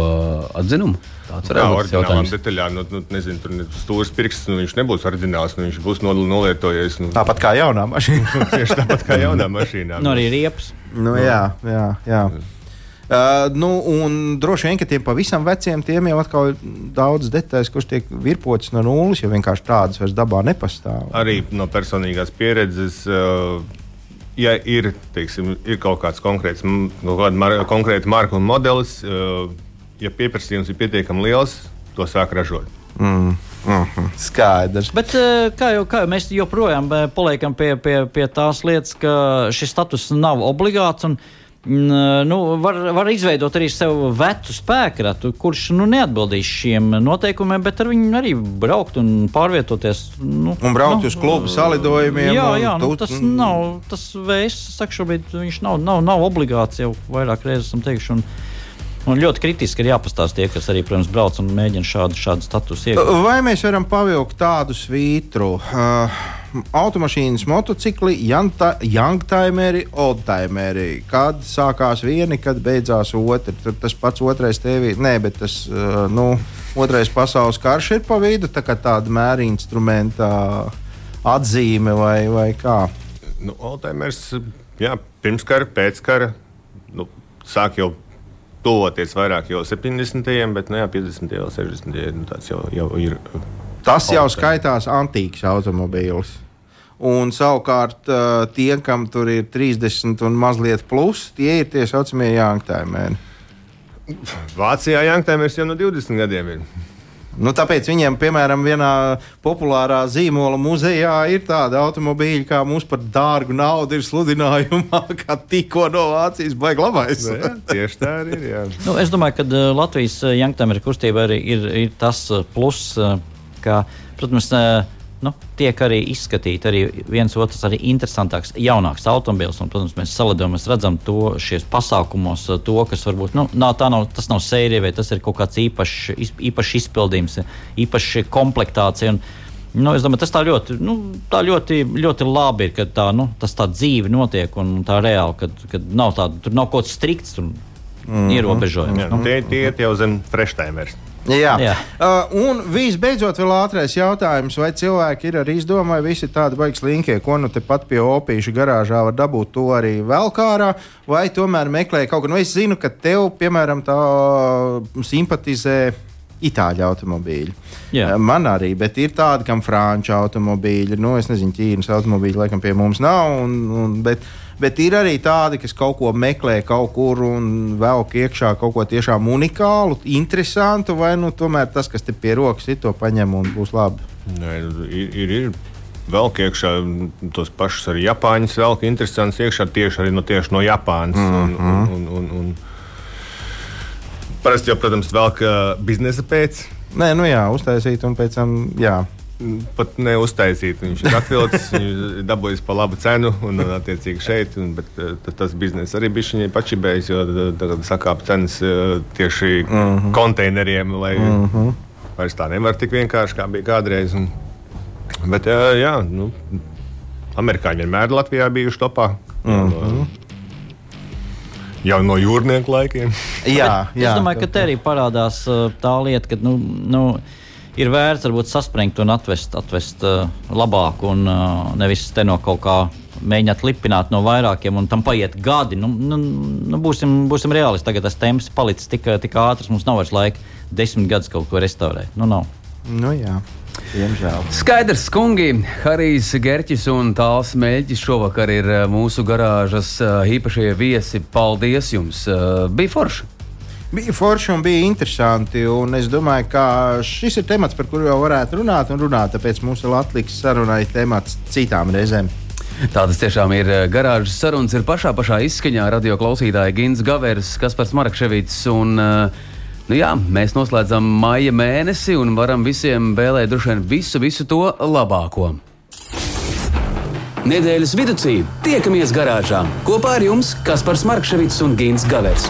atzinumu? Tāds oriģinālām jautājums. detaļām. Nu, nu, nezinu, tur ne- stūris pirksts, nu, viņš nebūs oriģināls, nu, viņš būs nol- nolietojies. Nu, Tāpat kā jaunā mašīna. tieši tāpat kā jaunā mašīnā. Nu, arī riepas. Nu, jā, jā, jā. Uh, nu, un droši vien, ka tiem pavisam veciem tiem jau atkal ir daudz detaļas, kurš tiek virpotas no nulles, jo vienkārši tādas vairs dabā nepastāv. Arī no personīgās pieredzes. Uh, ja ir, teiksim, ir kaut kāds konkrēts, kaut kāda mar konkrēta marka un modelis, uh, ja pieprasījums ir pietiekami liels, to sāk ražot. Mm. Mhm, skaidrs. Bet eh, kā jau, kā jau mēs joprojām eh, paliekam pie, pie, pie tās lietas, ka šis status nav obligāts. Un, mm, Nu, var, var izveidot arī sev vecu spēku, kurš nu, neatbildīs šiem noteikumiem, bet ar viņu arī braukt un pārvietoties. Nu, un braukt nu, uz klubu salidojumiem. Jā, jā nu, tas nav tas veids, kas šobrīd viņš nav, nav, nav obligāts jau vairāk reizes esam teikuši. Un, Un ļoti kritiski ir jāpastāsta tie, kas arī, protams, brauc un mēģina šādu, šādu statusu iegūt. Vai mēs varam pavilkt tādu svītru? Uh, automašīnas, motocikli, youngtimeri, oldtimeri. Kad sākās vieni, kad beidzās otri. Tur tas pats otrais tēvī, nē, bet tas uh, nu, otrais pasaules karš ir pa vidu, tā kā tāda mēra instrumenta atzīme vai, vai kā. Nu, oldtimers, jā, pirms kara, pēc kara, nu, sāk jau tuvoties vairāk jau 70. bet ne jau 50. un 60. Nu, tas jau, jau ir. Tas jau skaitās antīks automobīls. Un savukārt tie, kam tur ir 30 un mazliet plus, tie ir tie saucamie jāngtēmēni. Vācijā jāngtēmēs jau no 20 gadiem ir. Nu, tāpēc viņiem, piemēram, vienā populārā zīmola muzejā ir tāda automobīļa, kā mums par dārgu naudu ir sludinājumā, kā tikko no Vācijas baigs labais. Nu, jā, tieši tā arī ir. Jā. Nu, es domāju, ka Latvijas Janktamera kustība arī ir, ir tas plus, uh, ka, protams, uh, nu, tiek arī izskatīti arī viens otrs arī interesantāks, jaunāks automobilis. Un, protams, mēs salidojam, mēs redzam to šies pasākumos, to, kas varbūt nu, nav, nav, tas nav sērija, vai tas ir kaut kāds īpašs, īpašs izpildījums, īpaša komplektācija. Un, Nu, es domāju, tas tā ļoti, nu, tā ļoti, ļoti labi ir, ka tā, nu, tā dzīve notiek un tā reāli, kad, kad nav tāda, tur nav kaut kas strikts, tur mm -hmm. ierobežojums. Jā, nu. Tie, tie ir jau zem freshtimers. Jā. Jā. Uh, un visbeidzot, vēl ātrais jautājums, vai cilvēki ir arī izdomājuši, visi tādi baigs linkie, ko nu tepat pie opīša garāžā var dabūt to arī vēl kārā, vai tomēr meklē kaut ko. Nu, es zinu, ka tev, piemēram, tā simpatizē. Itāļu automobīļi. Jā. Uh, man arī, bet ir tādi, kam franču automobīļi. Nu, es nezinu, Ķīnas automobīļi laikam pie mums nav. Un, un, bet, bet ir arī tādi, kas kaut ko meklē kaut kur un velk iekšā kaut ko tiešām unikālu, interesantu, vai nu tomēr tas, kas te pie rokas ir, to paņem un būs labi. Nē, ir, ir, ir. Velk iekšā tos pašus arī Japāņus, velk interesants iekšā tieši, arī no, tieši no Japānas. Mm -hmm. un, un, un, un, un. Parasti jau, protams, velk biznesa pēc. Nē, nu jā, uztaisīt un pēc tam, jā, pat neuztaisīt. Viņš ir atvilcis, viņš dabūjis pa labu cenu un, attiecīgi, šeit. Un, bet tas biznesa arī bija viņai pačibējis, jo tagad sakāpa cenas tieši uh mhm. -huh. konteineriem, lai uh mhm. -huh. vairs tā nevar tik vienkārši, kā bija kādreiz. Un, bet jā, jā nu, amerikāņi vienmēr Latvijā bijuši topā. Uh -huh. Un, jau no jūrnieku laikiem. jā, jā, es domāju, ka te arī parādās eh, tā lieta, ka nu, nu, ir vērts varbūt saspringt un atvest, atvest uh, labāk, un uh, nevis te no kaut kā mēģināt lipināt no vairākiem, un tam paiet gadi. Nu, nu, nu, būsim, būsim realisti. Tagad tas temps palicis tik, tik ātrs, mums nav vairs laika desmit gadus kaut ko restaurēt. Nu, nav. Nu, jā. Diemžēl. Skaidrs, kungi, Harijs Gerķis un Tāls Meļķis šovakar ir uh, mūsu garāžas uh, īpašie viesi. Paldies jums! Uh, bija forši! Bija forši un bija interesanti. Un es domāju, ka šis ir temats, par kuru jau varētu runāt un runāt. Tāpēc mums vēl atliks sarunai temats citām reizēm. Tādas tiešām ir eh, garāžas sarunas. Ir pašā pašā izskaņā radio klausītāji Gins Gavers, Kaspars Marakševits. Un, uh, Nu jā, mēs noslēdzam maija mēnesi un varam visiem vēlēt droši vien visu, visu to labāko. Nedēļas vidū tiekamies garāžā kopā ar jums Kaspars Markevits un Gins Gavers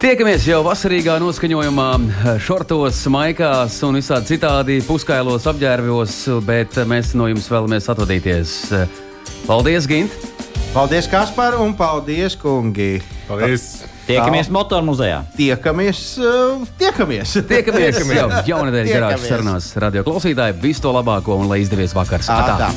Tiekamies jau vasarīgā noskaņojumā, šortos, maikās un visādi citādi puskailos apģērbjos, bet mēs no jums vēlamies atvadīties. Paldies, Gint! Paldies, Kaspar, un paldies, kungi! Paldies! Tiekamies motoru muzejā. Tiekamies! Uh, tiekamies! Tiekamies jau jaunadēļ garāžas Tiekamies. sarunās radio klausītāji. Visu to labāko un lai izdevies vakars! Atā. tā.